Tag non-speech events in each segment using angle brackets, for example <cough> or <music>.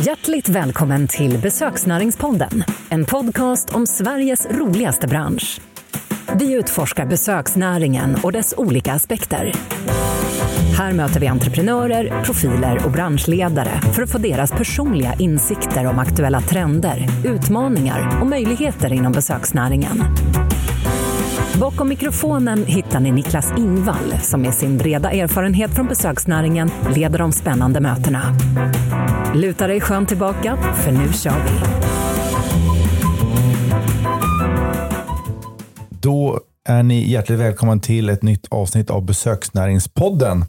Hjärtligt välkommen till Besöksnäringspodden. En podcast om Sveriges roligaste bransch. Vi utforskar besöksnäringen och dess olika aspekter. Här möter vi entreprenörer, profiler och branschledare för att få deras personliga insikter om aktuella trender, utmaningar och möjligheter inom besöksnäringen. Bakom mikrofonen hittar ni Niklas Ingvall som med sin breda erfarenhet från besöksnäringen leder de spännande mötena. Luta dig skönt tillbaka, för nu kör vi. Då är ni hjärtligt välkomna till ett nytt avsnitt av Besöksnäringspodden.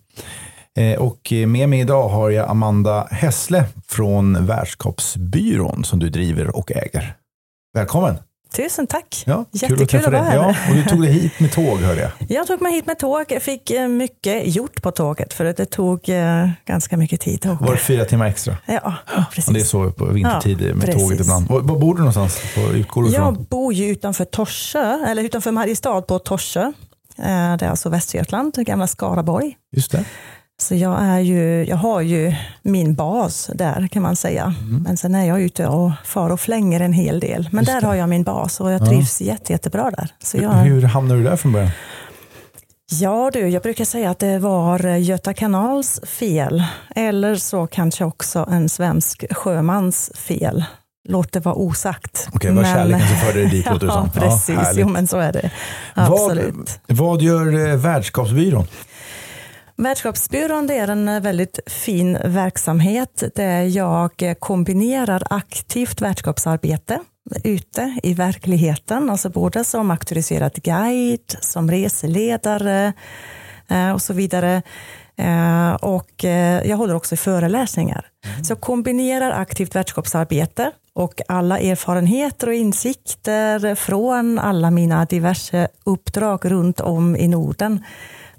Eh, och med mig idag har jag Amanda Hässle från Värdskapsbyrån som du driver och äger. Välkommen! Tusen tack. Ja, Jättekul kul att att vara här. Ja, och du tog dig hit med tåg hörde jag. Jag tog mig hit med tåg. Jag fick eh, mycket gjort på tåget för att det tog eh, ganska mycket tid. att åka. Var det fyra timmar extra? Ja, precis. Och det är så på vintertid Ja, med precis. tåget ibland. Var, var bor du någonstans? Utgår du? Jag bor ju utanför Torsö, eller utanför Mariestad på Torsö. Eh, Det är alltså Västergötland, gamla Skaraborg. Just det. Så jag, är ju, jag har ju min bas där kan man säga. Mm. Men sen är jag ute och far och flänger en hel del. Men Just där det. har jag min bas och jag trivs jätte, jättebra där. Så jag, Hur hamnade du där från början? Ja du, jag brukar säga att det var Göta kanals fel. Eller så kanske också en svensk sjömans fel. Låt det vara osagt. Okej, det var kärleken som förde dig dit, <laughs> låter det Ja, som. Ja, precis. härligt. jo, men så är det. Absolut. Vad, vad gör eh, Värdskapsbyrån? Värdskapsbyrån det är en väldigt fin verksamhet där jag kombinerar aktivt värdskapsarbete ute i verkligheten, alltså både som auktoriserad guide, som reseledare eh, och så vidare. Eh, Och eh, jag håller också i föreläsningar. Så jag kombinerar aktivt värdskapsarbete och alla erfarenheter och insikter från alla mina diverse uppdrag runt om i Norden.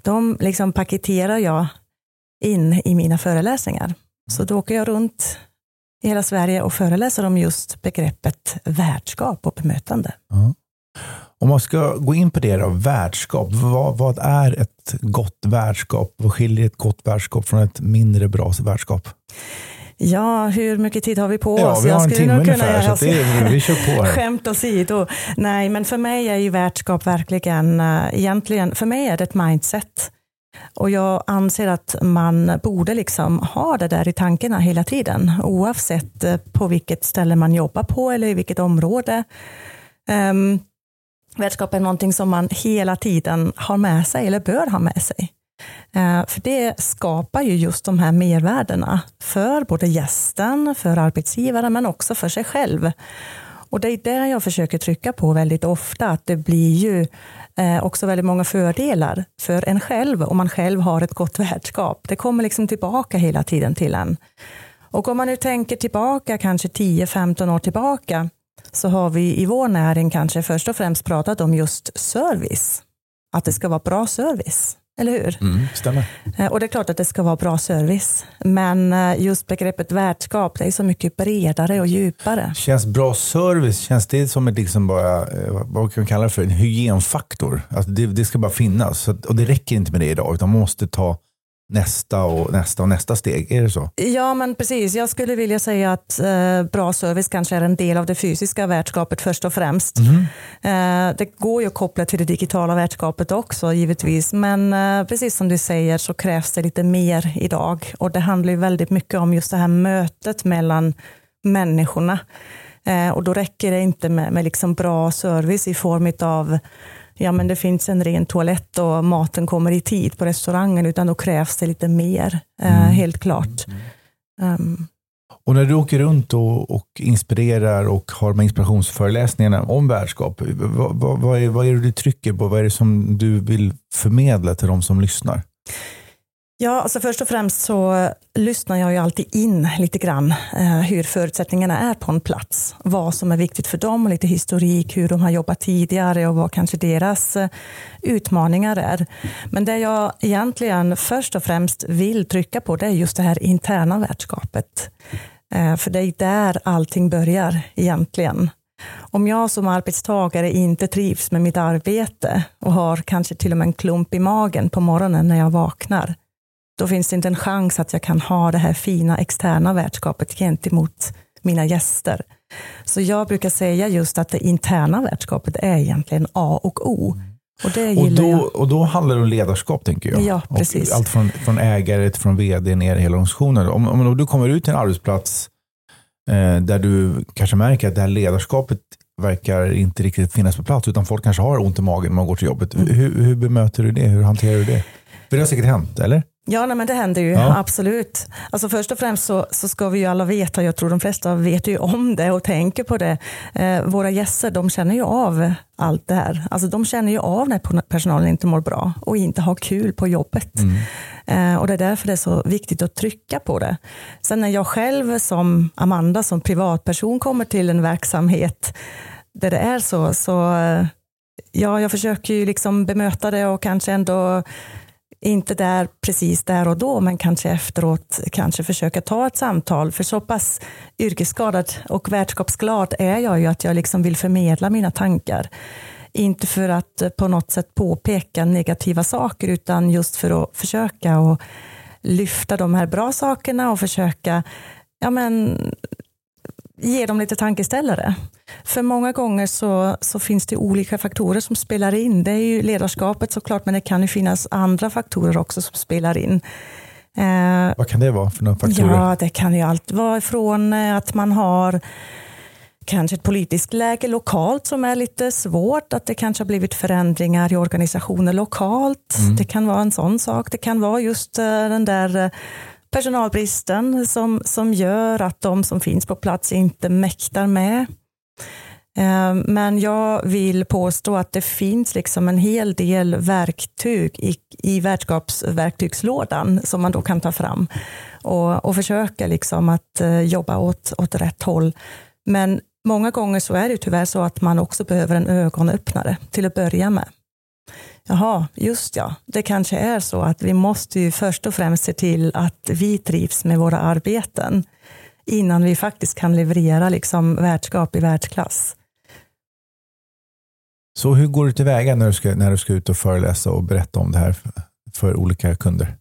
De liksom paketerar jag in i mina föreläsningar. Så då åker jag runt i hela Sverige och föreläser om just begreppet värdskap och bemötande. Om man ska gå in på det då, värdskap. Vad, vad är ett gott värdskap? Vad skiljer ett gott värdskap från ett mindre bra värdskap? Ja, hur mycket tid har vi på Ja, oss? vi har Jag en skulle timme nog kunna ungefär, så göra- att det är, vi kör på här. <laughs> Skämt åsido. Nej, men för mig är ju värdskap verkligen, eh, egentligen, för mig är det ett mindset. Och jag anser att man borde liksom ha det där i tankarna hela tiden, oavsett eh, på vilket ställe man jobbar på eller i vilket område. Um, värdskap är någonting som man hela tiden har med sig eller bör ha med sig. Eh, för det skapar ju just de här mervärdena för både gästen, för arbetsgivaren men också för sig själv. Och det är det jag försöker trycka på väldigt ofta, att det blir ju eh, också väldigt många fördelar för en själv om man själv har ett gott värdskap. Det kommer liksom tillbaka hela tiden till en. Och om man nu tänker tillbaka kanske 10-15 år tillbaka så har vi i vår näring kanske först och främst pratat om just service. Att det ska vara bra service, eller hur? Mm, stämmer. Eh, Och det är klart att det ska vara bra service. Men eh, just begreppet värdskap, det är så mycket bredare och djupare. Känns bra service, känns det som ett liksom bara, eh, vad kan man kalla det för, en hygienfaktor? Alltså det, det ska bara finnas. Och det räcker inte med det idag, utan man måste ta nästa och nästa och nästa steg. Är det så? Ja, men precis. Jag skulle vilja säga att eh, bra service kanske är en del av det fysiska värdskapet först och främst. Eh, det går ju att koppla till det digitala värdskapet också givetvis, men eh, precis som du säger så krävs det lite mer idag och det handlar ju väldigt mycket om just det här mötet mellan människorna. Eh, och då räcker det inte med, med liksom bra service i form av ja, men det finns en ren toalett och maten kommer i tid på restaurangen, utan då krävs det lite mer, eh, helt klart. Um, Och när du åker runt och, och inspirerar och har här inspirationsföreläsningarna om värdskap, vad, vad, vad, är, vad är det du trycker på? Vad är det som du vill förmedla till de som lyssnar? Ja, alltså först och främst så lyssnar jag ju alltid in lite grann eh, hur förutsättningarna är på en plats. Vad som är viktigt för dem, och lite historik, hur de har jobbat tidigare och vad kanske deras eh, utmaningar är. Men det jag egentligen först och främst vill trycka på det är just det här interna värdskapet. Eh, för det är där allting börjar egentligen. Om jag som arbetstagare inte trivs med mitt arbete och har kanske till och med en klump i magen på morgonen när jag vaknar, då finns det inte en chans att jag kan ha det här fina externa värdskapet gentemot mina gäster. Så jag brukar säga just att det interna värdskapet är egentligen A och O. Och, det Och då, jag. och då handlar det om ledarskap, tänker jag. Ja, Och precis. allt från, från ägare från vd ner i hela organisationen. Om, om du kommer ut till en arbetsplats eh, där du kanske märker att det här ledarskapet verkar inte riktigt finnas på plats, utan folk kanske har ont i magen när man går till jobbet. Mm. Hur, hur bemöter du det? Hur hanterar du det? För det har säkert hänt, eller? Ja, nej, men det händer ju, Ja. absolut. Alltså först och främst så, så ska vi ju alla veta, jag tror de flesta vet ju om det och tänker på det. Eh, våra gäster, de känner ju av allt det här. Alltså de känner ju av när personalen inte mår bra och inte har kul på jobbet. Eh, och det är därför det är så viktigt att trycka på det. Sen när jag själv som Amanda, som privatperson kommer till en verksamhet där det är så, så eh, ja, jag försöker ju liksom bemöta det och kanske ändå inte där precis där och då, men kanske efteråt kanske försöka ta ett samtal. För så pass yrkesskadad och värdskapsglad är jag ju att jag liksom vill förmedla mina tankar. Inte för att på något sätt påpeka negativa saker, utan just för att försöka och lyfta de här bra sakerna och försöka ja, men, ge dem lite tankeställare. För många gånger så, så finns det olika faktorer som spelar in. Det är ju ledarskapet såklart, men det kan ju finnas andra faktorer också som spelar in. Eh, Vad kan det vara för några faktorer? Ja, det kan ju allt vara ifrån eh, att man har kanske ett politiskt läge lokalt som är lite svårt, att det kanske har blivit förändringar i organisationer lokalt. Det kan vara en sån sak. Det kan vara just eh, den där eh, personalbristen som, som gör att de som finns på plats inte mäktar med. Eh, men jag vill påstå att det finns liksom en hel del verktyg i, i värdskapsverktygslådan som man då kan ta fram och, och försöka liksom att eh, jobba åt, åt rätt håll. Men många gånger så är det tyvärr så att man också behöver en ögonöppnare till att börja med. Jaha, just ja, det kanske är så att vi måste ju först och främst se till att vi trivs med våra arbeten innan vi faktiskt kan leverera liksom värdskap i världsklass. Så hur går du tillväga när du, ska, när du ska ut och föreläsa och berätta om det här för, för olika kunder?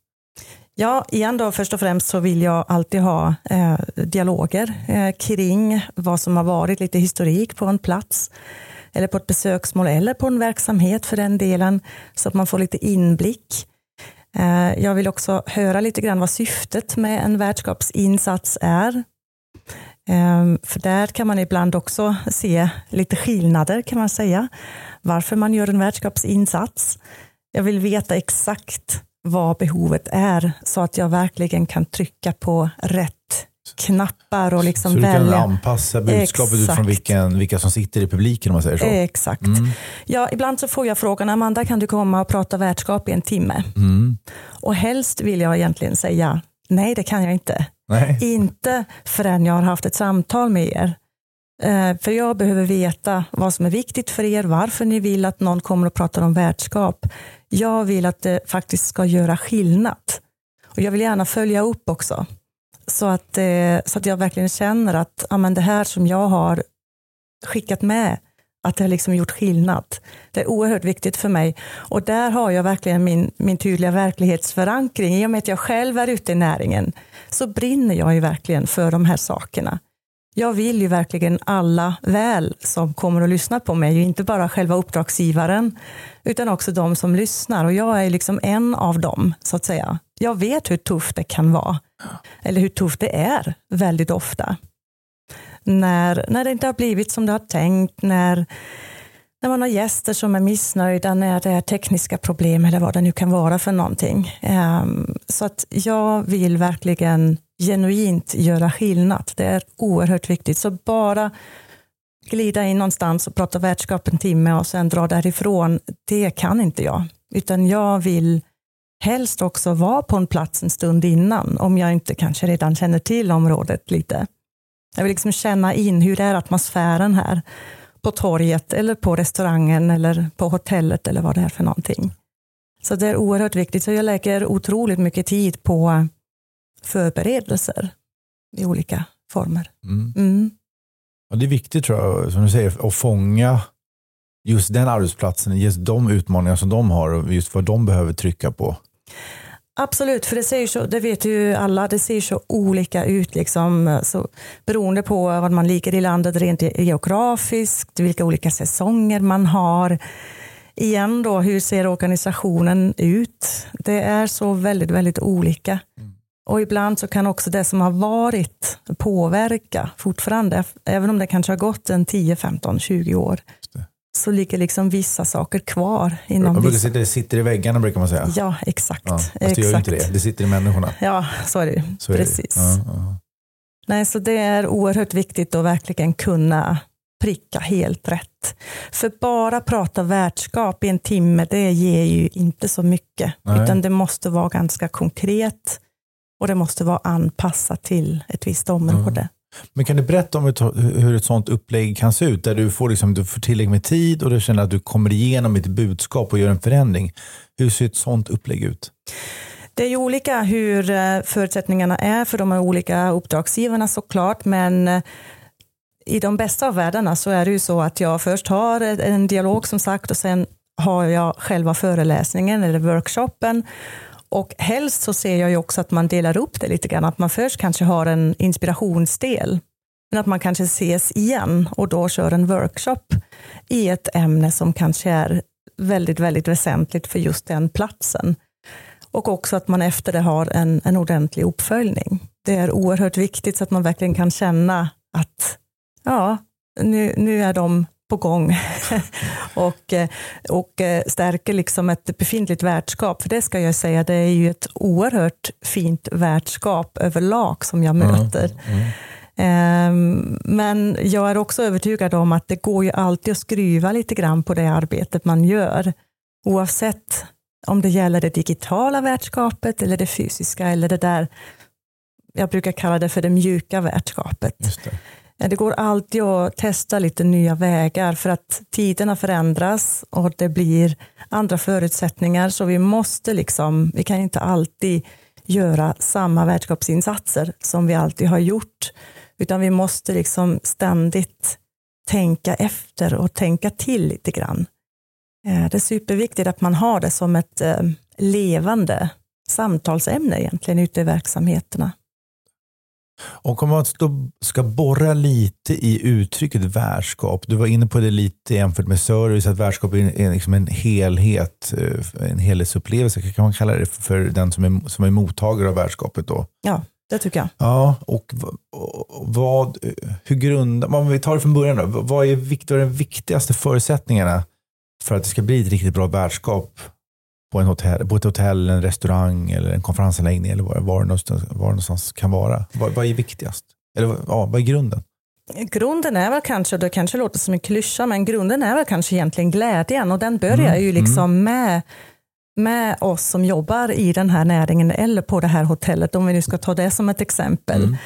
Ja, igen då, först och främst så vill jag alltid ha eh, dialoger eh, kring vad som har varit, lite historik på en plats eller på ett besöksmål eller på en verksamhet för den delen, så att man får lite inblick. Eh, jag vill också höra lite grann vad syftet med en värdskapsinsats är. Eh, för där kan man ibland också se lite skillnader kan man säga, varför man gör en värdskapsinsats. Jag vill veta exakt vad behovet är så att jag verkligen kan trycka på rätt knappar och liksom så du kan välja. anpassa budskapet utifrån Exakt. vilken, vilka som sitter i publiken om man säger så? Exakt. Mm. Ja, ibland så får jag frågan, Amanda kan du komma och prata värdskap i en timme? Mm. Och helst vill jag egentligen säga, nej det kan jag inte. Nej. Inte förrän jag har haft ett samtal med er. Eh, För jag behöver veta vad som är viktigt för er, varför ni vill att någon kommer och pratar om värdskap. Jag vill att det faktiskt ska göra skillnad. Och jag vill gärna följa upp också. Så att, eh, så att jag verkligen känner att ja, men det här som jag har skickat med, att det har liksom gjort skillnad. Det är oerhört viktigt för mig. Och där har jag verkligen min, min tydliga verklighetsförankring. I och med att jag själv är ute i näringen så brinner jag ju verkligen för de här sakerna. Jag vill ju verkligen alla väl som kommer att lyssna på mig, inte bara själva uppdragsgivaren, utan också de som lyssnar. Och jag är liksom en av dem, så att säga. Jag vet hur tufft det kan vara, eller hur tufft det är väldigt ofta. När, när det inte har blivit som du har tänkt, när, när man har gäster som är missnöjda, när det är tekniska problem eller vad det nu kan vara för någonting. Um, Så att jag vill verkligen genuint göra skillnad. Det är oerhört viktigt. Så bara glida in någonstans och prata värdskap en timme och sen dra därifrån, det kan inte jag. Utan jag vill helst också vara på en plats en stund innan, om jag inte kanske redan känner till området lite. Jag vill liksom känna in hur är atmosfären här på torget eller på restaurangen eller på hotellet eller vad det är för någonting. Så det är oerhört viktigt. Så jag lägger otroligt mycket tid på förberedelser i olika former. Mm. Mm. Ja, det är viktigt tror jag, som du säger, att fånga just den arbetsplatsen, just de utmaningar som de har och just vad de behöver trycka på. Absolut, för det, ser så, det vet ju alla, det ser så olika ut. Liksom, så beroende på var man ligger i landet rent geografiskt, vilka olika säsonger man har. Igen då, hur ser organisationen ut? Det är så väldigt, väldigt olika. Mm. Och ibland så kan också det som har varit påverka fortfarande, även om det kanske har gått en 10, 15, 20 år så ligger liksom vissa saker kvar. Inom vissa... det sitter i väggarna brukar man säga. Ja, exakt. Ja, fast det gör inte det, det sitter i människorna. Ja, så är det så Precis. Är det. Ja, ja. Nej, så det är oerhört viktigt att verkligen kunna pricka helt rätt. För bara prata värdskap i en timme, det ger ju inte så mycket. Nej. Utan det måste vara ganska konkret och det måste vara anpassat till ett visst område. Mm. Men kan du berätta om hur ett sånt upplägg kan se ut? Där du får, liksom, du får tillräckligt med tid och du känner att du kommer igenom ditt budskap och gör en förändring. Hur ser ett sånt upplägg ut? Det är ju olika hur eh, förutsättningarna är för de olika uppdragsgivarna såklart, men eh, i de bästa av världarna så är det ju så att jag först har en dialog som sagt och sen har jag själva föreläsningen eller workshopen och helst så ser jag ju också att man delar upp det lite grann, att man först kanske har en inspirationsdel, men att man kanske ses igen och då kör en workshop i ett ämne som kanske är väldigt, väldigt väsentligt för just den platsen. Och också att man efter det har en, en ordentlig uppföljning. Det är oerhört viktigt så att man verkligen kan känna att ja, nu, nu är de på gång <laughs> och, eh, och eh, stärker liksom ett befintligt värdskap. För det ska jag säga, det är ju ett oerhört fint värdskap överlag som jag möter. Mm. Mm. Men jag är också övertygad om att det går ju alltid att skruva lite grann på det arbetet man gör. Oavsett om det gäller det digitala värdskapet eller det fysiska eller det där, jag brukar kalla det för det mjuka värdskapet. Det det går alltid att testa lite nya vägar för att tiderna förändras och det blir andra förutsättningar så vi måste liksom, vi kan inte alltid göra samma värdskapsinsatser som vi alltid har gjort utan vi måste liksom ständigt tänka efter och tänka till lite grann. Eh, det är superviktigt att man har det som ett eh, levande samtalsämne egentligen ute i verksamheterna. Och om man ska borra lite i uttrycket värdskap. Du var inne på det lite jämfört med service, att värdskap är liksom en helhet, eh, en helhetsupplevelse. Kan man kalla det för den som är, som är mottagare av värdskapet då? Ja, det tycker jag. Ja, och vad, hur grundar, om vi tar det från början då, vad är, vad är de viktigaste förutsättningarna för att det ska bli ett riktigt bra värdskap på, en hotell, på ett hotell, en restaurang eller en konferensanläggning eller var, var, någonstans, var någonstans kan vara? Vad, vad är viktigast? Eller ja, vad är grunden? Grunden är väl kanske, det kanske låter som en klyscha, men grunden är väl kanske egentligen glädjen och den börjar mm. ju liksom mm. med med oss som jobbar i den här näringen eller på det här hotellet, om vi nu ska ta det som ett exempel. Mm.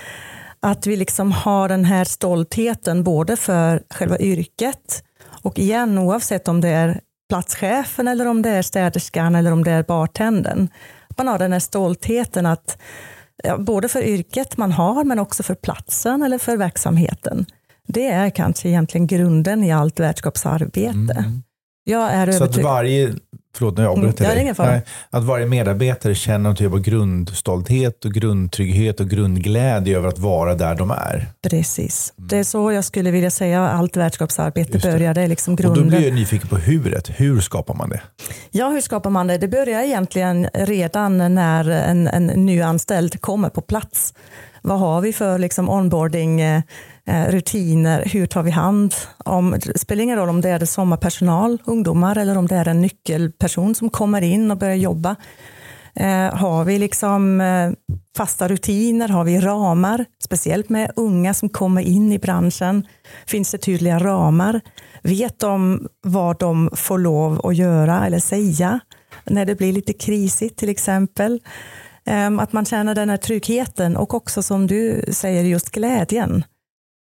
Att vi liksom har den här stoltheten både för själva yrket och igen oavsett om det är platschefen eller om det är städerskan eller om det är bartendern. Man har den här stoltheten att ja, både för yrket man har men också för platsen eller för verksamheten. Det är kanske egentligen grunden i allt värdskapsarbete. Mm. Jag är Så att varje Förlåt, nu mm, jag dig. Att varje medarbetare känner en typ av grundstolthet och grundtrygghet och grundglädje över att vara där de är. Precis. Mm. Det är så jag skulle vilja säga allt värdskapsarbete börjar. Det är liksom grunden. Och då blir jag nyfiken på huret. Hur skapar man det? Ja, hur skapar man det? Det börjar egentligen redan när en, en nyanställd kommer på plats. Vad har vi för liksom onboarding Eh, Eh, rutiner, hur tar vi hand om, det spelar ingen roll om det är sommarpersonal, ungdomar eller om det är en nyckelperson som kommer in och börjar jobba. Eh, har vi liksom eh, fasta rutiner, har vi ramar, speciellt med unga som kommer in i branschen. Finns det tydliga ramar? Vet de vad de får lov att göra eller säga när det blir lite krisigt till exempel? Ehm, att man känner den här tryggheten och också som du säger just glädjen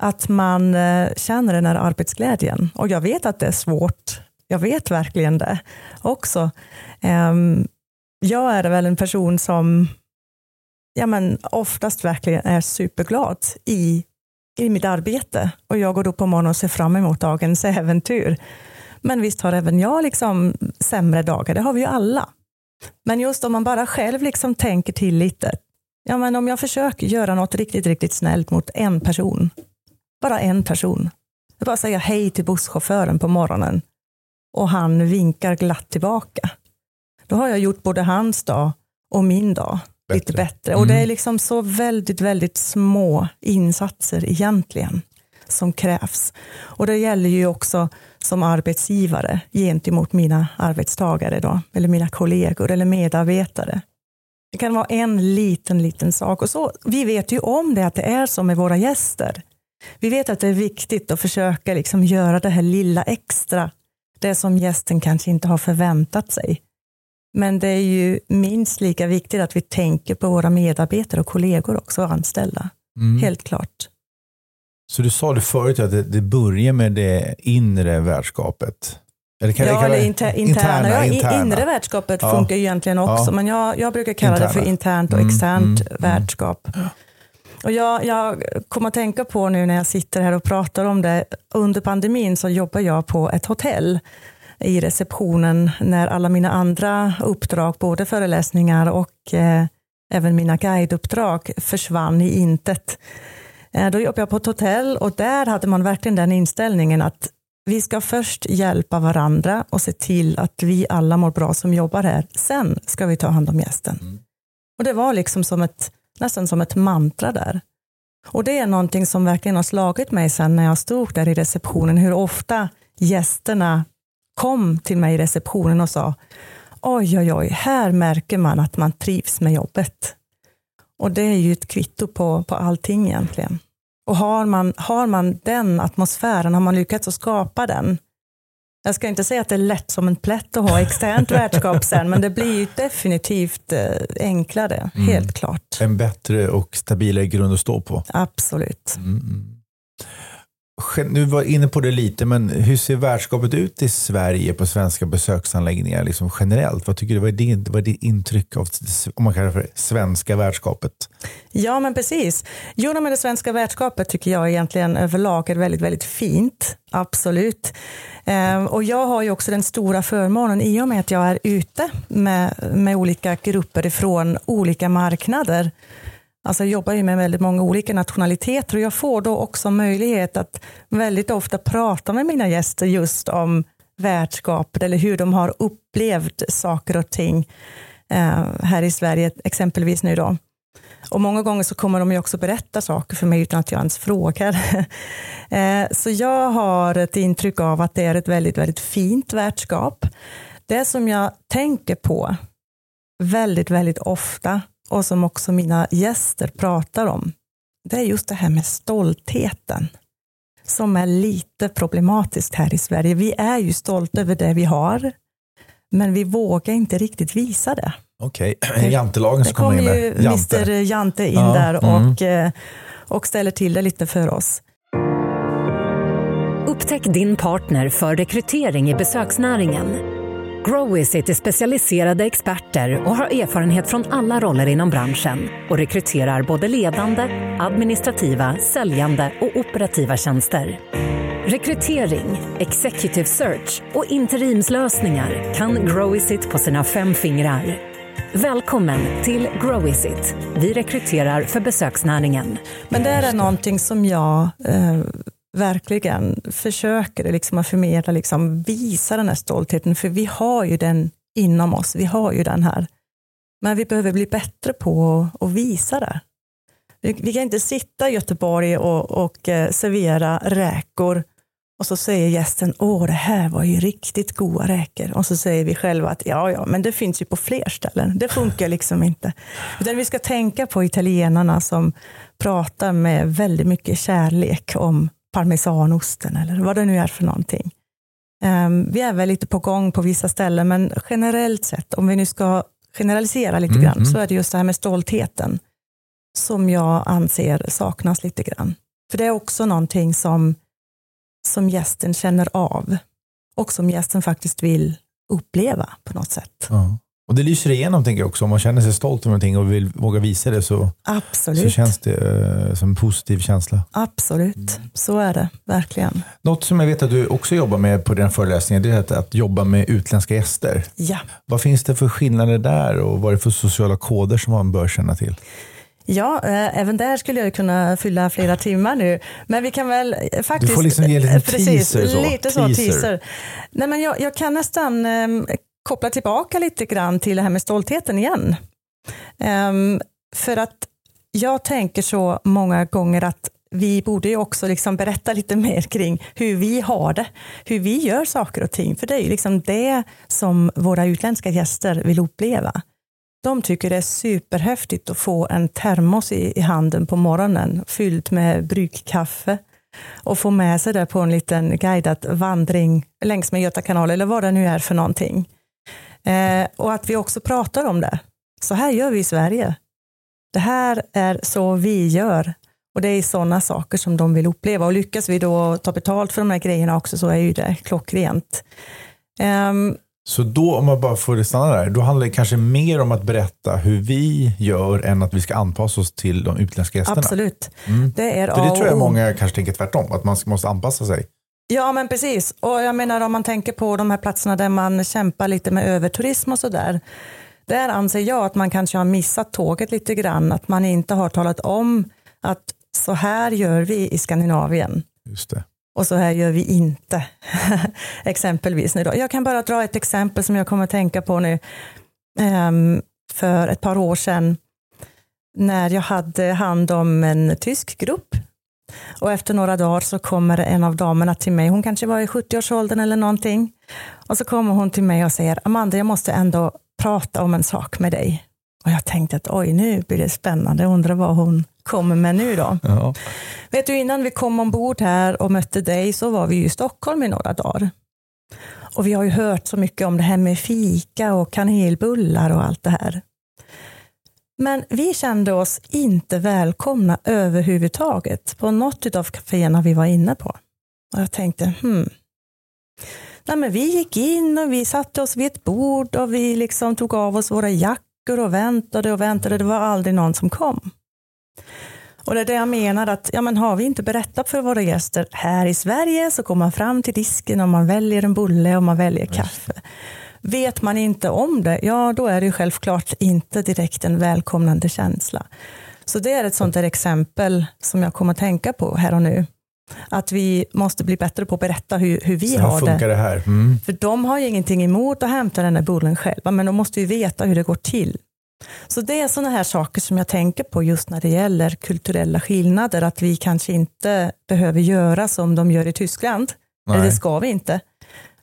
att man eh, känner den här arbetsglädjen. Och jag vet att det är svårt. Jag vet verkligen det också. Ehm, jag är väl en person som ja, men oftast verkligen är superglad i, i mitt arbete. Och jag går upp på morgonen och ser fram emot dagens äventyr. Men visst har även jag liksom sämre dagar, det har vi ju alla. Men just om man bara själv liksom tänker till lite. Ja, men om jag försöker göra något riktigt, riktigt snällt mot en person. Bara en person. Jag bara säga hej till busschauffören på morgonen och han vinkar glatt tillbaka. Då har jag gjort både hans dag och min dag bättre. lite bättre. Mm. Och det är liksom så väldigt, väldigt små insatser egentligen som krävs. Och det gäller ju också som arbetsgivare gentemot mina arbetstagare då, eller mina kollegor eller medarbetare. Det kan vara en liten, liten sak. Och så, vi vet ju om det, att det är så med våra gäster. Vi vet att det är viktigt att försöka liksom göra det här lilla extra, det som gästen kanske inte har förväntat sig. Men det är ju minst lika viktigt att vi tänker på våra medarbetare och kollegor också, och anställda. Mm. Helt klart. Så du sa det förut att det, det börjar med det inre värdskapet. Eller kan ja, eller inter, interna. interna, interna. Inre värdskapet ja. funkar ju egentligen också, ja. men jag, jag brukar kalla interna. det för internt och mm, externt mm, mm. värdskap. Mm. Och jag, jag kommer att tänka på nu när jag sitter här och pratar om det, under pandemin så jobbar jag på ett hotell i receptionen när alla mina andra uppdrag, både föreläsningar och eh, även mina guideuppdrag försvann i intet. Eh, då jobbade jag på ett hotell och där hade man verkligen den inställningen att vi ska först hjälpa varandra och se till att vi alla mår bra som jobbar här. Sen ska vi ta hand om gästen. Mm. Och Det var liksom som ett, nästan som ett mantra där. Och det är någonting som verkligen har slagit mig sen när jag stod där i receptionen, hur ofta gästerna kom till mig i receptionen och sa oj, oj, oj, här märker man att man trivs med jobbet. Och det är ju ett kvitto på, på allting egentligen. Och har man, har man den atmosfären, har man lyckats att skapa den, jag ska inte säga att det är lätt som en plätt att ha externt värdskap sen, men det blir ju definitivt eh, enklare, mm. helt klart. En bättre och stabilare grund att stå på. Absolut. Mm. Nu var inne på det lite, men hur ser värdskapet ut i Sverige på svenska besöksanläggningar liksom generellt? Vad tycker du, vad är ditt, vad är ditt intryck av, om man kallar det för svenska värdskapet? Ja, men precis. Jo, men det svenska värdskapet tycker jag egentligen överlag är väldigt, väldigt fint. Absolut. Ehm, och jag har ju också den stora förmånen i och med att jag är ute med, med olika grupper ifrån olika marknader Alltså jag jobbar ju med väldigt många olika nationaliteter och jag får då också möjlighet att väldigt ofta prata med mina gäster just om värdskapet eller hur de har upplevt saker och ting eh, här i Sverige exempelvis nu då. Och många gånger så kommer de ju också berätta saker för mig utan att jag ens frågar. <laughs> Eh, så jag har ett intryck av att det är ett väldigt, väldigt fint värdskap. Det som jag tänker på väldigt, väldigt ofta och som också mina gäster pratar om, det är just det här med stoltheten som är lite problematiskt här i Sverige. Vi är ju stolta över det vi har, men vi vågar inte riktigt visa det. Okej, <clears throat> okay. jantelagen som kommer in där. Det kommer ju Mr Jante in ja, där mm. och, mm. och ställer till det lite för oss. Upptäck din partner för rekrytering i besöksnäringen Growvisit är specialiserade experter och har erfarenhet från alla roller inom branschen och rekryterar både ledande, administrativa, säljande och operativa tjänster. Rekrytering, executive search och interimslösningar kan Growvisit på sina fem fingrar. Välkommen till Growvisit. Vi rekryterar för besöksnäringen. Men det är någonting som jag eh, verkligen försöker liksom att förmedla, liksom, visa den här stoltheten, för vi har ju den inom oss, vi har ju den här. Men vi behöver bli bättre på att visa det. Vi, vi kan inte sitta i Göteborg och, och eh, servera räkor och så säger gästen, åh det här var ju riktigt goda räkor. Och så säger vi själva att ja, ja, men det finns ju på fler ställen. Det funkar liksom inte. Utan vi ska tänka på italienarna som pratar med väldigt mycket kärlek om parmesanosten eller vad det nu är för någonting. Um, vi är väl lite på gång på vissa ställen, men generellt sett, om vi nu ska generalisera lite mm, grann, mm. så är det just det här med stoltheten som jag anser saknas lite grann. För det är också någonting som, som gästen känner av och som gästen faktiskt vill uppleva på något sätt. Ja. Och det lyser igenom tänker jag också. Om man känner sig stolt över någonting och vill våga visa det så, Absolut. så känns det eh, som en positiv känsla. Absolut, mm. så är det verkligen. Något som jag vet att du också jobbar med på den föreläsningen det är att, att jobba med utländska gäster. Ja. Vad finns det för skillnader där och vad är det för sociala koder som man bör känna till? Ja, äh, även där skulle jag kunna fylla flera timmar nu. Men vi kan väl faktiskt... Du får liksom ge lite precis, teaser. Så. Lite så, teaser. teaser. Nej, men jag, jag kan nästan ähm, koppla tillbaka lite grann till det här med stoltheten igen. Um, för att jag tänker så många gånger att vi borde ju också liksom berätta lite <laughs> mer kring hur vi har det, hur vi gör saker och ting. För det är ju liksom det som våra utländska gäster vill uppleva. De tycker det är superhäftigt att få en termos i, i handen på morgonen fylld med bryggkaffe och få med sig det på en liten guidad vandring längs med Göta kanal eller vad det nu är för någonting. Eh, och att vi också pratar om det. Så här gör vi i Sverige. Det här är så vi gör. Och det är sådana saker som de vill uppleva. Och lyckas vi då ta betalt för de här grejerna också så är ju det klockrent. Um, så då, om man bara får stanna där, då handlar det kanske mer om att berätta hur vi gör än att vi ska anpassa oss till de utländska gästerna? Absolut. Mm. Det är För det tror jag många kanske tänker tvärtom, att man måste anpassa sig. Ja, men precis. Och jag menar om man tänker på de här platserna där man kämpar lite med överturism och sådär. Där anser jag att man kanske har missat tåget lite grann, att man inte har talat om att så här gör vi i Skandinavien. Just det. Och så här gör vi inte. <laughs> Exempelvis. Nu då. Jag kan bara dra ett exempel som jag kommer att tänka på nu. Um, för ett par år sedan när jag hade hand om en tysk grupp och efter några dagar så kommer en av damerna till mig, hon kanske var i 70-årsåldern eller någonting. Och så kommer hon till mig och säger, Amanda jag måste ändå prata om en sak med dig. Och jag tänkte att oj, nu blir det spännande, undrar vad hon kommer med nu då. Ja. Vet du, innan vi kom ombord här och mötte dig så var vi i Stockholm i några dagar. Och vi har ju hört så mycket om det här med fika och kanelbullar och allt det här. Men vi kände oss inte välkomna överhuvudtaget på något av kaféerna vi var inne på. Och jag tänkte, hmm. Nej, men vi gick in och vi satte oss vid ett bord och vi liksom tog av oss våra jackor och väntade och väntade. Det var aldrig någon som kom. Och det är det jag menar att ja, men har vi inte berättat för våra gäster här i Sverige så går man fram till disken och man väljer en bulle och man väljer kaffe. Vet man inte om det, ja då är det ju självklart inte direkt en välkomnande känsla. Så det är ett sånt där exempel som jag kommer att tänka på här och nu. Att vi måste bli bättre på att berätta hur, hur vi har det. det här. Mm. För de har ju ingenting emot att hämta den där bullen själva, men de måste ju veta hur det går till. Så det är sådana här saker som jag tänker på just när det gäller kulturella skillnader, att vi kanske inte behöver göra som de gör i Tyskland, Nej. det ska vi inte,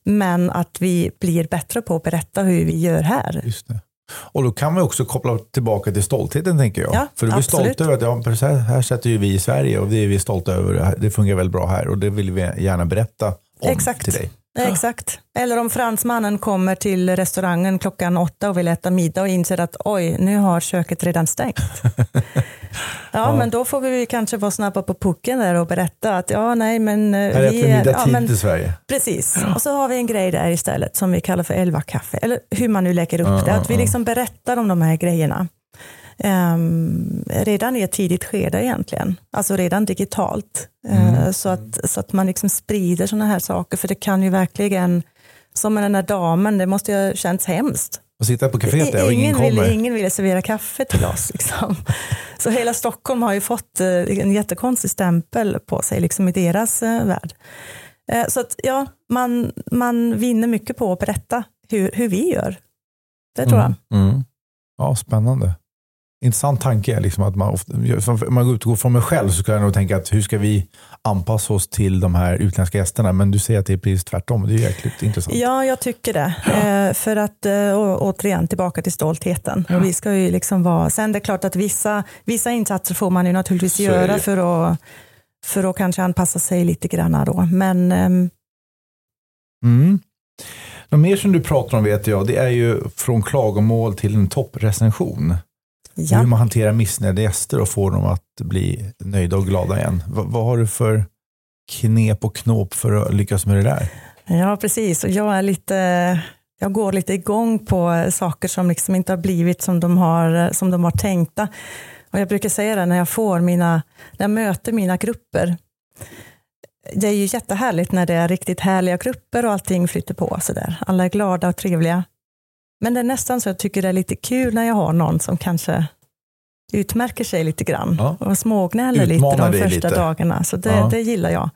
men att vi blir bättre på att berätta hur vi gör här. Just det. Och då kan man också koppla tillbaka till stoltheten tänker jag. Ja, För du är stolt över att ja, här sätter ju vi i Sverige och det är vi stolta över. Det fungerar väldigt bra här och det vill vi gärna berätta om Exakt. till dig. Exakt. Eller om fransmannen kommer till restaurangen klockan åtta och vill äta middag och inser att oj, nu har köket redan stängt. <laughs> Ja, ja, men då får vi kanske vara snabba på pucken där och berätta att ja, nej, men... Eh, här vi äter middag ja, i Sverige. Precis, och så har vi en grej där istället som vi kallar för elva kaffe, eller hur man nu lägger upp ja, det, att vi liksom berättar om de här grejerna. Um, redan i ett tidigt skede egentligen, alltså redan digitalt. Mm. Uh, så, att, så att man liksom sprider sådana här saker, för det kan ju verkligen, som med den här damen, det måste ju ha känts hemskt. Och sitta på kaféet där och ingen, ingen kommer. Ville, ingen ville servera kaffe till oss. Liksom. <laughs> så hela Stockholm har ju fått uh, en jättekonstig stämpel på sig liksom i deras uh, värld. så att ja, man, man vinner mycket på att berätta hur, hur vi gör. Det tror mm. jag. Mm. Ja, spännande intressant tanke. Liksom att man, ofta, om man utgår från mig själv så skulle jag nog tänka att hur ska vi anpassa oss till de här utländska gästerna? Men du säger att det är precis tvärtom. Det är jäkligt intressant. Ja, jag tycker det. Ja. Eh, för att eh, återigen tillbaka till stoltheten. Ja. vi ska ju liksom vara, sen det är klart att vissa, vissa insatser får man ju naturligtvis så göra för att, för att kanske anpassa sig lite grann då. Men, ehm, mm. Något mer som du pratar om vet jag, det är ju från klagomål till en topprecension. Ja. Hur man hanterar missnöjda gäster och får dem att bli nöjda och glada igen. V vad har du för knep och knåp för att lyckas med det där? Ja, precis. Och jag är lite jag går lite igång på saker som liksom inte har blivit som de har, som de har tänkta. Och jag brukar säga det när jag får mina, när jag möter mina grupper. Det är ju jättehärligt när det är riktigt härliga grupper och allting flyter på sådär. Alla är glada och trevliga. Men det är nästan så jag tycker det är lite kul när jag har någon som kanske utmärker sig lite grann ja. och smågnäller lite de första lite. dagarna. Så det, ja. det gillar jag.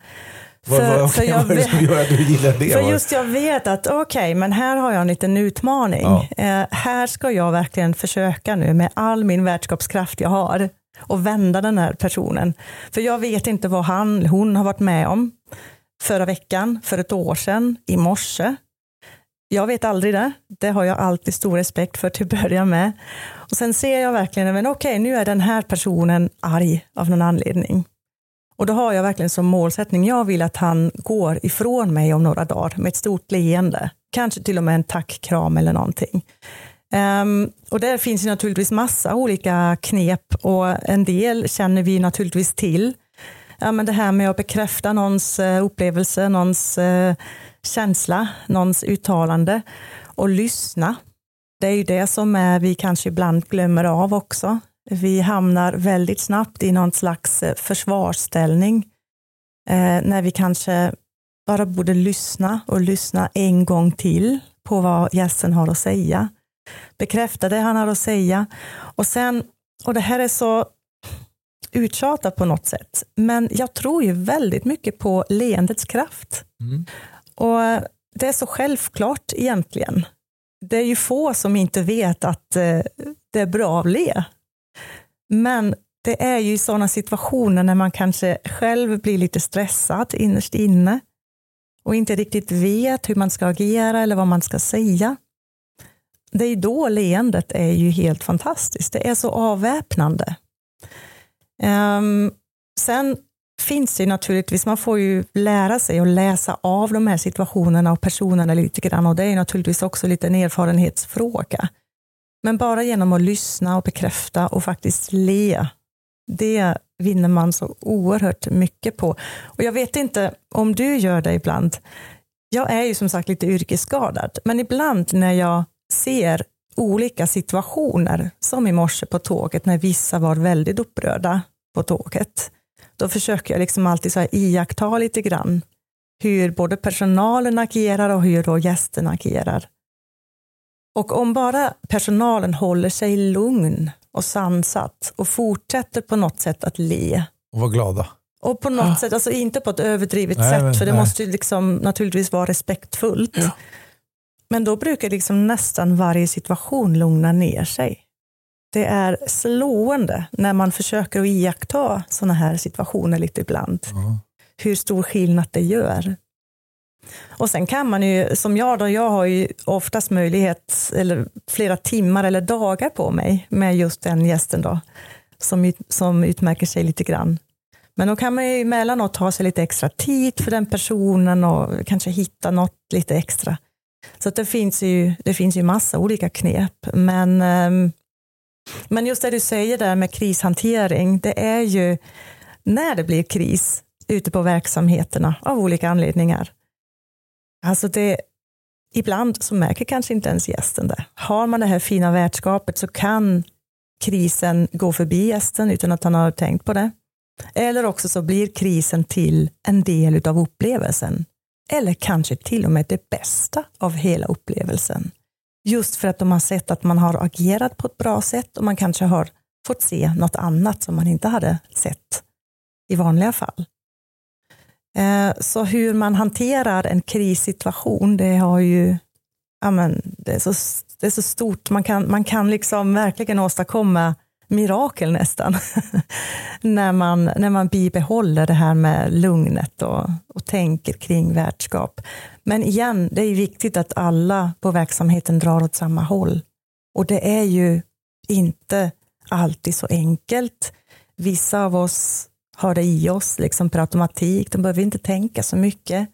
För, vad, vad, för <laughs> jag vad är det som gör att du gillar det? För just jag vet att okej, okay, men här har jag en liten utmaning. Ja. Eh, här ska jag verkligen försöka nu med all min värdskapskraft jag har och vända den här personen. För jag vet inte vad han, hon har varit med om förra veckan, för ett år sedan, i morse. Jag vet aldrig det. Det har jag alltid stor respekt för till att börja med. Och sen ser jag verkligen, men okej, okay, nu är den här personen arg av någon anledning. Och då har jag verkligen som målsättning, jag vill att han går ifrån mig om några dagar med ett stort leende. Kanske till och med en tackkram eller någonting. Um, och där finns ju naturligtvis massa olika knep och en del känner vi naturligtvis till. Ja, men det här med att bekräfta någons eh, upplevelse, någons uh, känsla, någons uttalande och lyssna. Det är ju det som är, vi kanske ibland glömmer av också. Vi hamnar väldigt snabbt i någon slags eh, försvarsställning eh, när vi kanske bara borde lyssna och lyssna en gång till på vad gästen har att säga. Bekräfta det han har att säga och sen, och det här är så uttjatat på något sätt, men jag tror ju väldigt mycket på leendets kraft. Mm. Och det är så självklart egentligen. Det är ju få som inte vet att eh, det är bra att le. Men det är ju i sådana situationer när man kanske själv blir lite stressad innerst inne och inte riktigt vet hur man ska agera eller vad man ska säga. Det är då leendet är ju helt fantastiskt. Det är så avväpnande. Um, sen finns det naturligtvis, man får ju lära sig att läsa av de här situationerna och personerna lite grann och det är naturligtvis också lite en erfarenhetsfråga. Men bara genom att lyssna och bekräfta och faktiskt le, det vinner man så oerhört mycket på. Och jag vet inte om du gör det ibland. Jag är ju som sagt lite yrkesskadad, men ibland när jag ser olika situationer, som i morse på tåget när vissa var väldigt upprörda på tåget, då försöker jag liksom alltid så här iaktta lite grann hur både personalen agerar och hur då gästerna agerar. Och om bara personalen håller sig lugn och sansat och fortsätter på något sätt att le. Och vara glada. Och på något ah. sätt, alltså inte på ett överdrivet nej, sätt, men, för det nej. måste ju liksom naturligtvis vara respektfullt. Ja. Men då brukar liksom nästan varje situation lugna ner sig. Det är slående när man försöker att iaktta sådana här situationer lite ibland. Ja. Hur stor skillnad det gör. Och sen kan man ju, som jag då, jag har ju oftast möjlighet, eller flera timmar eller dagar på mig med just den gästen då, som, som utmärker sig lite grann. Men då kan man ju emellanåt ta sig lite extra tid för den personen och kanske hitta något lite extra. Så det finns ju, det finns ju massa olika knep. Men, ehm, men just det du säger där med krishantering, det är ju när det blir kris ute på verksamheterna av olika anledningar, Alltså det, ibland så märker kanske inte ens gästen det. Har man det här fina värdskapet så kan krisen gå förbi gästen utan att han har tänkt på det. Eller också så blir krisen till en del av upplevelsen. Eller kanske till och med det bästa av hela upplevelsen. Just för att de har sett att man har agerat på ett bra sätt och man kanske har fått se något annat som man inte hade sett i vanliga fall. Eh, så hur man hanterar en krissituation, det har ju ja men, det, är så, det är så stort. Man kan, man kan liksom verkligen åstadkomma mirakel nästan. <laughs> när, man, när man bibehåller det här med lugnet och, och tänker kring värdskap. Men igen, det är viktigt att alla på verksamheten drar åt samma håll. Och det är ju inte alltid så enkelt. Vissa av oss har det i oss liksom per automatik. De behöver inte tänka så mycket.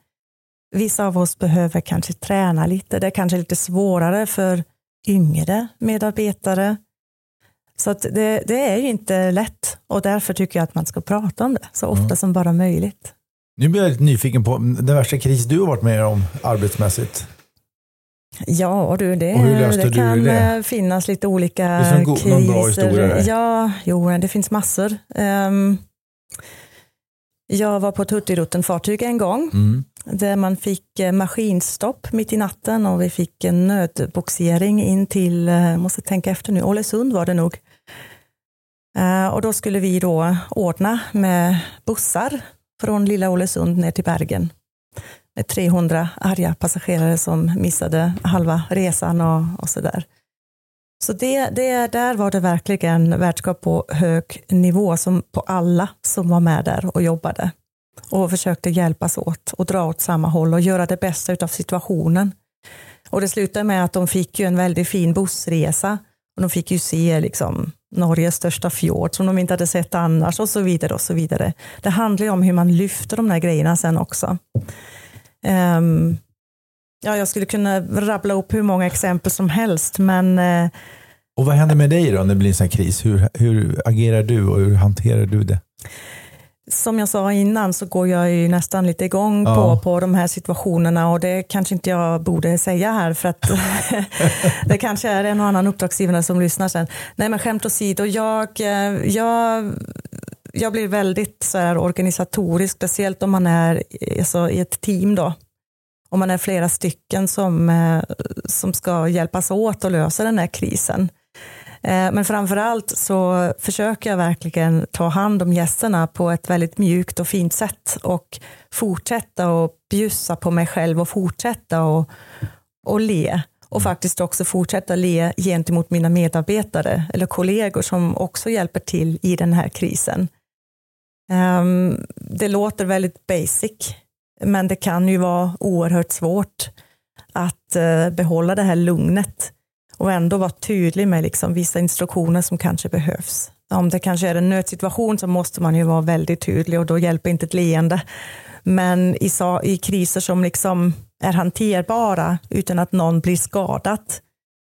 Vissa av oss behöver kanske träna lite. Det är kanske lite svårare för yngre medarbetare. Så det, det är ju inte lätt och därför tycker jag att man ska prata om det så ofta mm. som bara möjligt. Nu blir jag lite nyfiken på den värsta kris du har varit med om arbetsmässigt. Ja du, det, det kan det? eh, finnas lite olika Finns det någon kriser. någon bra historia där? Ja, jo, det finns massor. Ehm, jag var på ett Hurtigruten-fartyg en gång Mm där man fick eh, maskinstopp mitt i natten och vi fick en nödboxering in till, eh, måste tänka efter nu, Ålesund var det nog. Eh, och då skulle vi då ordna med bussar från lilla Ålesund ner till Bergen. Med 300 arga passagerare som missade halva resan och, och sådär. Så det, det, där var det verkligen värdskap på hög nivå som på alla som var med där och jobbade och försökte hjälpas åt och dra åt samma håll och göra det bästa av situationen. Och det slutade med att de fick ju en väldigt fin bussresa och de fick ju se liksom Norges största fjord som de inte hade sett annars och så vidare och så vidare. Det handlar ju om hur man lyfter de där grejerna sen också. Um, ja, jag skulle kunna rabbla upp hur många exempel som helst, men uh, Och vad händer med dig då när det blir en sån här kris? Hur, hur agerar du och hur hanterar du det? Som jag sa innan så går jag ju nästan lite igång Ja. på, på de här situationerna och det kanske inte jag borde säga här för att <laughs> det kanske är en och annan uppdragsgivare som lyssnar sen. Nej men skämt åsido, jag, eh, jag, jag blir väldigt så här organisatorisk, speciellt om man är alltså, i ett team då. Om man är flera stycken som, eh, som ska hjälpas åt att lösa den här krisen. Men Men framförallt så försöker jag verkligen ta hand om gästerna på ett väldigt mjukt och fint sätt och fortsätta och bjussa på mig själv och fortsätta och, och le och faktiskt också fortsätta le gentemot mina medarbetare eller kollegor som också hjälper till i den här krisen. Ehm, det låter väldigt basic, men det kan ju vara oerhört svårt att eh, behålla det här lugnet och ändå vara tydlig med liksom vissa instruktioner som kanske behövs. Om det kanske är en nödsituation så måste man ju vara väldigt tydlig och då hjälper inte ett leende. Men i, i kriser som liksom är hanterbara utan att någon blir skadad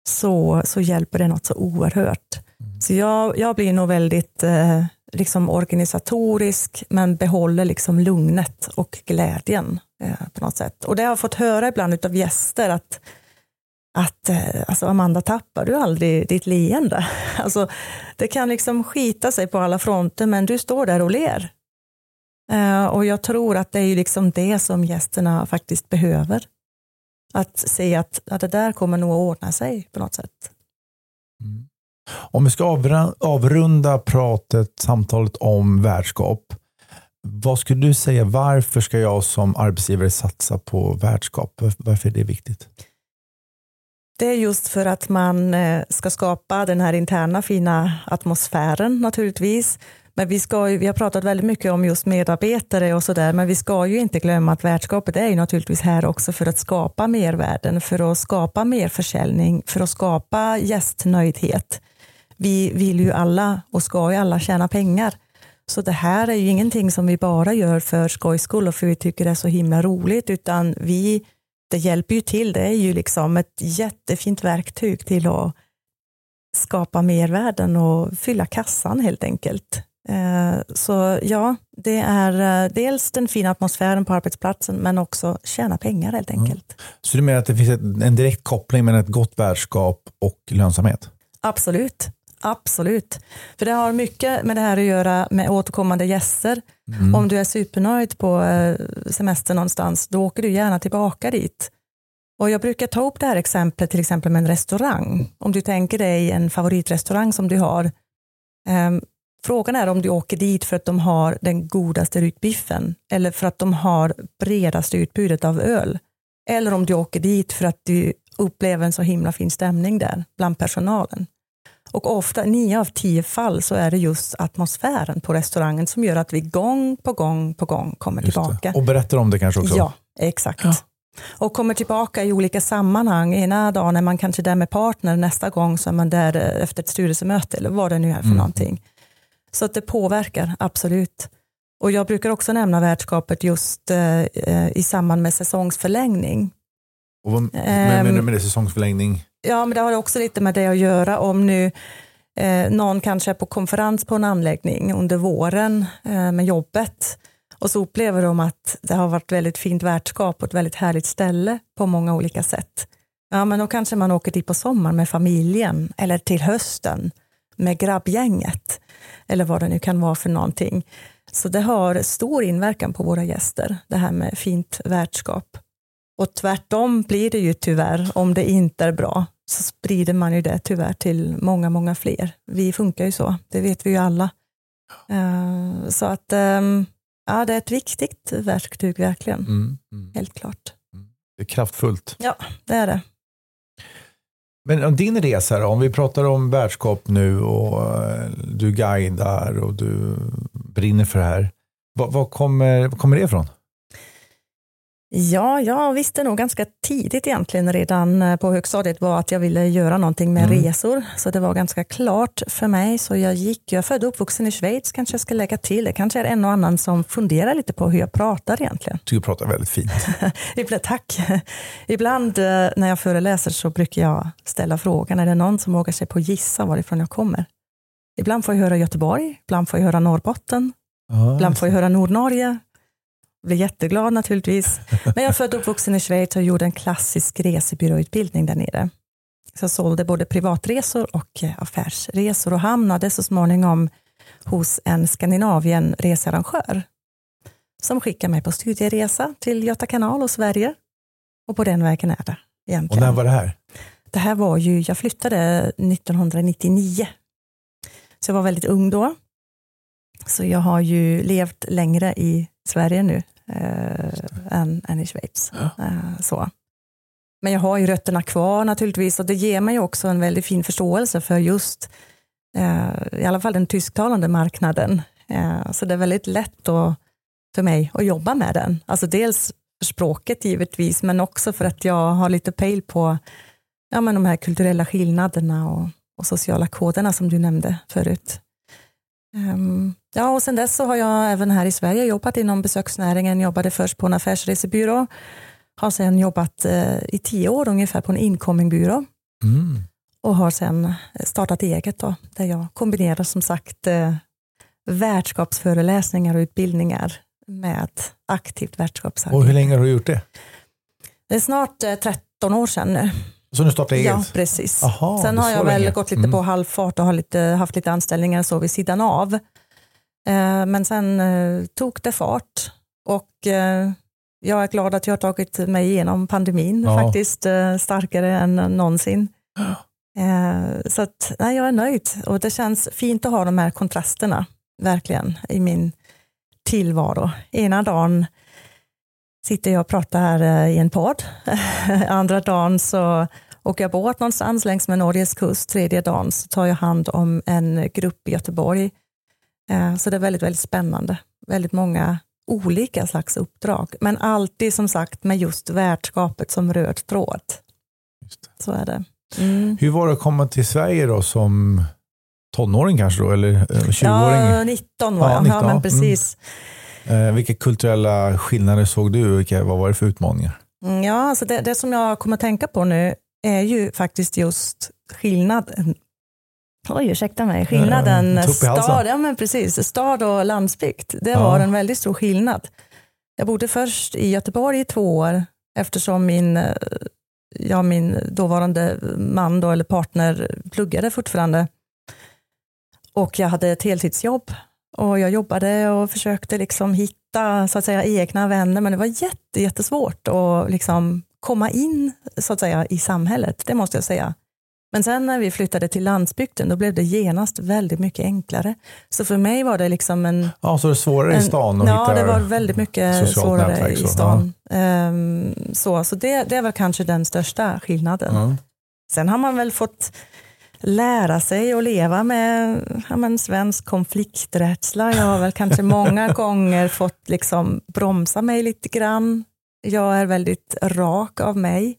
så, så hjälper det något så oerhört. Så jag, jag blir nog väldigt eh, liksom organisatorisk men behåller liksom lugnet och glädjen eh, på något sätt. Och det har jag fått höra ibland av gäster att att eh, alltså Amanda, tappar du aldrig ditt leende? <laughs> Alltså, det kan liksom skita sig på alla fronter, men du står där och ler. Eh, och jag tror att det är liksom det som gästerna faktiskt behöver. Att se att, att det där kommer nog att ordna sig på något sätt. Mm. Om vi ska avrunda pratet, samtalet om värdskap. Vad skulle du säga, varför ska jag som arbetsgivare satsa på värdskap? Varför- Varför är det viktigt? Det är just för att man eh, ska skapa den här interna fina atmosfären naturligtvis. Men vi, ska ju, vi har pratat väldigt mycket om just medarbetare och sådär, men vi ska ju inte glömma att värdskapet är ju naturligtvis här också för att skapa mervärden, för att skapa mer försäljning, för att skapa gästnöjdhet. Vi vill ju alla och ska ju alla tjäna pengar. Så det här är ju ingenting som vi bara gör för skojs skull och för vi tycker det är så himla roligt, utan vi, det hjälper ju till. Det är ju liksom ett jättefint verktyg till att skapa mervärden och fylla kassan helt enkelt. Eh, Så ja, det är eh, dels den fina atmosfären på arbetsplatsen men också tjäna pengar helt enkelt. Så du menar att det finns en direkt koppling mellan ett gott värdskap och lönsamhet? Absolut. Absolut. För det har mycket med det här att göra med återkommande gäster. Om du är supernöjd på eh, semester någonstans, då åker du gärna tillbaka dit. Och jag brukar ta upp det här exemplet till exempel med en restaurang. Om du tänker dig en favoritrestaurang som du har. Ehm, frågan är om du åker dit för att de har den godaste ryggbiffen eller för att de har bredaste utbudet av öl. Eller om du åker dit för att du upplever en så himla fin stämning där bland personalen. Och ofta, nio av tio fall, så är det just atmosfären på restaurangen som gör att vi gång på gång på gång kommer Just tillbaka. det. Och berättar om det kanske också? Ja, exakt. Och kommer tillbaka i olika sammanhang. Ena dagen är man kanske där med partner, nästa gång så är man där eh, efter ett styrelsemöte eller vad det nu är för Mm. någonting. Så att det påverkar, absolut. Och jag brukar också nämna värdskapet just eh, i samband med säsongsförlängning. Och vad Ehm. menar du med det? Säsongsförlängning? Ja, men det har också lite med det att göra om nu eh, någon kanske är på konferens på en anläggning under våren eh, med jobbet och så upplever de att det har varit väldigt fint värdskap och ett väldigt härligt ställe på många olika sätt. Ja, men då kanske man åker dit på sommaren med familjen eller till hösten med grabbgänget eller vad det nu kan vara för någonting. Så det har stor inverkan på våra gäster, det här med fint värdskap. Och tvärtom blir det ju tyvärr, om det inte är bra, så sprider man ju det tyvärr till många, många fler. Vi funkar ju så, det vet vi ju alla. Uh, så att um, ja, det är ett viktigt verktyg verkligen, mm, mm. helt klart. Mm. Det är kraftfullt. Ja, det är det. Men om din resa då, om vi pratar om värdskap nu och eh, du guidar och du brinner för det här. Vad, vad kommer, vad kommer det ifrån? Ja, jag visste nog ganska tidigt egentligen redan eh, på högstadiet var att jag ville göra någonting med mm. resor. Så det var ganska klart för mig. Så jag gick, jag är född och uppvuxen i Schweiz kanske jag ska lägga till. Det kanske är en och annan som funderar lite på hur jag pratar egentligen. Du pratar väldigt fint. <laughs> Tack. Ibland eh, när jag föreläser så brukar jag ställa frågan, är det någon som vågar sig på att gissa varifrån jag kommer? Ibland får jag höra Göteborg, ibland får jag höra Norrbotten, ah, ibland får jag höra Nordnorge, blir jätteglad naturligtvis. Men jag är född och uppvuxen i Schweiz och gjorde en klassisk resebyråutbildning där nere. Så jag sålde både privatresor och eh, affärsresor och hamnade så småningom hos en Skandinavien-researrangör som skickade mig på studieresa till Göta kanal och Sverige. Och på den vägen är det. Egentligen. Och när var det här? Det här var ju, jag flyttade 1999. Så jag var väldigt ung då. Så jag har ju levt längre i Sverige nu eh, än, än i Schweiz. Ja. Eh, så. Men jag har ju rötterna kvar naturligtvis och det ger mig också en väldigt fin förståelse för just eh, i alla fall den tysktalande marknaden. Eh, så det är väldigt lätt då för mig att jobba med den. Alltså dels för språket givetvis, men också för att jag har lite pejl på ja, men de här kulturella skillnaderna och, och sociala koderna som du nämnde förut. Um, ja, och sen dess så har jag även här i Sverige jobbat inom besöksnäringen, jobbade först på en affärsresebyrå, har sen jobbat uh, i tio år ungefär på en incomingbyrå mm. och har sen startat eget då, där jag kombinerar som sagt uh, värdskapsföreläsningar och utbildningar med aktivt värdskapsarbete. Och hur länge har du gjort det? Det är snart uh, eh, 13 år sedan nu. Så nu startar eget? Ja, precis. Aha, Sen har jag väl länge. gått lite mm. på halvfart och har lite, haft lite anställningar så vid sidan av. Eh, men sen eh, tog det fart och eh, jag är glad att jag har tagit mig igenom pandemin ja. faktiskt starkare än någonsin. <gasps> Så att, nej, jag är nöjd och det känns fint att ha de här kontrasterna verkligen i min tillvaro. Ena dagen sitter jag och pratar här i en podd. <laughs> Andra dagen så åker jag båt någonstans längs med Norges kust. Tredje dagen så tar jag hand om en grupp i Göteborg. Eh, så det är väldigt, väldigt spännande. Väldigt många olika slags uppdrag, men alltid som sagt med just värdskapet som röd tråd. Så är det. Mm. Hur var det att komma till Sverige då som tonåring kanske då, eller 20-åring? Eh, ja, 19 var jag. Ja, 19. ja men precis. Mm. Eh, vilka kulturella skillnader såg du? Vilka, vad var det för utmaningar? Mm, ja, alltså det, det som jag kommer att tänka på nu är ju faktiskt just skillnaden Oj, ursäkta mig. Skillnaden äh, stad, ja, men precis, stad och landsbygd, det ja. var en väldigt stor skillnad. Jag bodde först i Göteborg i två år eftersom min, ja, min dåvarande man då, eller partner pluggade fortfarande. Och jag hade ett heltidsjobb och jag jobbade och försökte liksom hitta så att säga, egna vänner men det var jätte, jättesvårt att liksom komma in så att säga, i samhället, det måste jag säga. Men sen när vi flyttade till landsbygden, då blev det genast väldigt mycket enklare. Så för mig var det liksom en... Ja, så det är svårare en, i stan att Ja, det var väldigt mycket svårare i stan. Ja. Um, så så det, det väl kanske den största skillnaden. Mm. Sen har man väl fått lära sig att leva med ja, men, svensk konflikträdsla. Jag har väl kanske <laughs> många gånger fått liksom bromsa mig lite grann jag är väldigt rak av mig.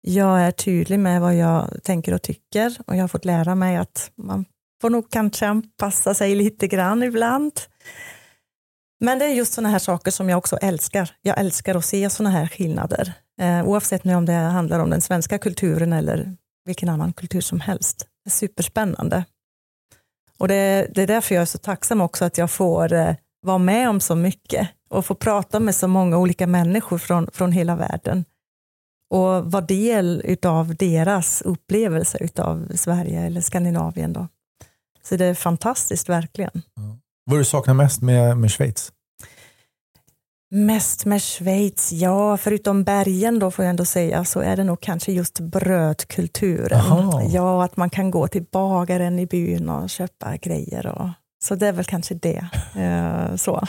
Jag är tydlig med vad jag tänker och tycker och jag har fått lära mig att man får nog kanske anpassa sig lite grann ibland. Men det är just sådana här saker som jag också älskar. Jag älskar att se sådana här skillnader. Eh, oavsett nu om det handlar om den svenska kulturen eller vilken annan kultur som helst. Det är superspännande. Och det, det är därför jag är så tacksam också att jag får eh, vara med om så mycket och få prata med så många olika människor från, från hela världen. och vara del av deras upplevelse av Sverige eller Skandinavien. Då. Så det är fantastiskt verkligen. Vad du saknar mest med, med Schweiz? Mest med Schweiz, ja, förutom bergen då får jag ändå säga, så är det nog kanske just brödkulturen. Aha. Ja, att man kan gå till bagaren i byn och köpa grejer. Och, så det är väl kanske det. Eh, så.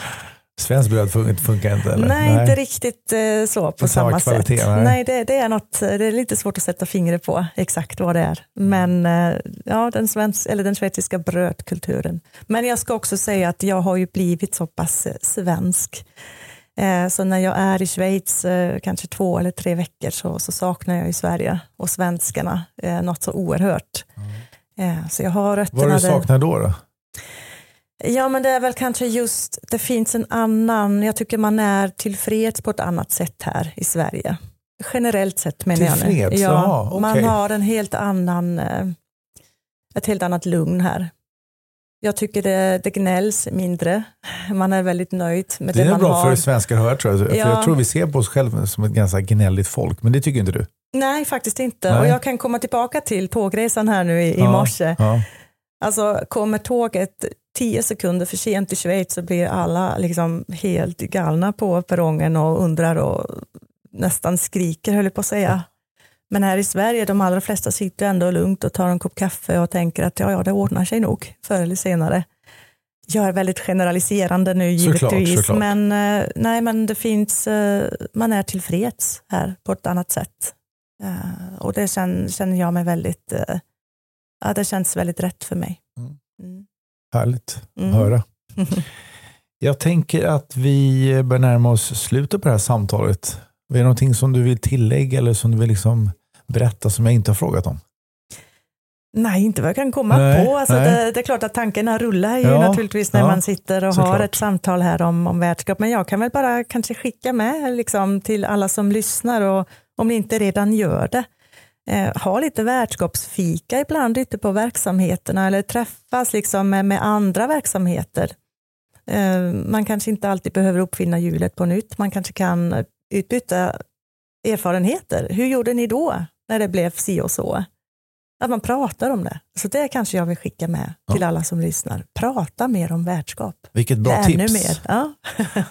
Svenskt bröd fun- funkar inte eller? Nej, inte riktigt eh, så på samma samma kvalitet, sätt. nej. Nej, det, det, är något, det är lite svårt att sätta fingret på exakt vad det är. Men eh, ja, den, svensk, eller den schweiziska brödkulturen. Men jag ska också säga att jag har ju blivit så pass eh, svensk. Eh, Så när jag är i Schweiz, eh, kanske två eller tre veckor, så, så saknar jag ju Sverige och svenskarna något så oerhört. Eh, Så jag har rötterna Vad du saknar då? då? Ja, men det är väl kanske just, det finns en annan, jag tycker man är tillfreds på ett annat sätt här i Sverige. Generellt sett menar jag nu. Ja, Jaha, okej. man har en helt annan, eh, ett helt annat lugn här. Jag tycker det, det gnälls mindre, man är väldigt nöjd med Det det, är man bra har. för svenskar att höra tror jag. För Ja. jag tror vi ser på oss själva som ett ganska gnälligt folk, men det tycker inte du? Nej, faktiskt inte. Nej. Och jag kan komma tillbaka till tågresan här nu i, i Ja, morse. Ja. Alltså kommer tåget tio sekunder för sent till Schweiz så blir alla liksom helt galna på perrongen och undrar och nästan skriker höll jag på att säga. Men här i Sverige, de allra flesta sitter ändå lugnt och tar en kopp kaffe och tänker att ja, ja, det ordnar sig nog förr eller senare. Jag är väldigt generaliserande nu Såklart, givetvis, såklart. men eh, nej, men det finns, eh, man är tillfreds här på ett annat sätt. Eh, och det känner, jag mig väldigt, ja, det känns väldigt rätt för mig. Härligt Mm. att höra. <laughs> Jag tänker att vi börjar närma oss slutet på det här samtalet. Är det någonting som du vill tillägga eller som du vill liksom berätta som jag inte har frågat om? Nej, inte vad jag kan komma Nej, på. Alltså det, det är klart att tankarna rullar ju Ja, naturligtvis när ja, man sitter och har ett samtal här om, om värdskap. Men jag kan väl bara kanske skicka med liksom, till alla som lyssnar och om ni inte redan gör det. Eh, ha lite värdskapsfika ibland ute på verksamheterna eller träffas liksom med, med andra verksamheter. Eh, man kanske inte alltid behöver uppfinna hjulet på nytt. Man kanske kan utbyta erfarenheter. Hur gjorde ni då när det blev si och så? Att man pratar om det. Så det kanske jag vill skicka med till alla som lyssnar. Prata mer om värdskap. Vilket bra Ännu tips. mer. Ja.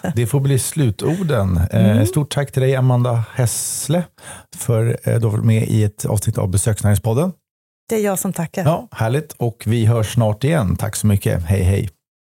<laughs> Det får bli slutorden. Eh, Mm. Stort tack till dig Amanda Hässle för att du har varit med i ett avsnitt av Besöksnäringspodden. Det är jag som tackar. Ja, härligt och vi hörs snart igen. Tack så mycket. Hej hej.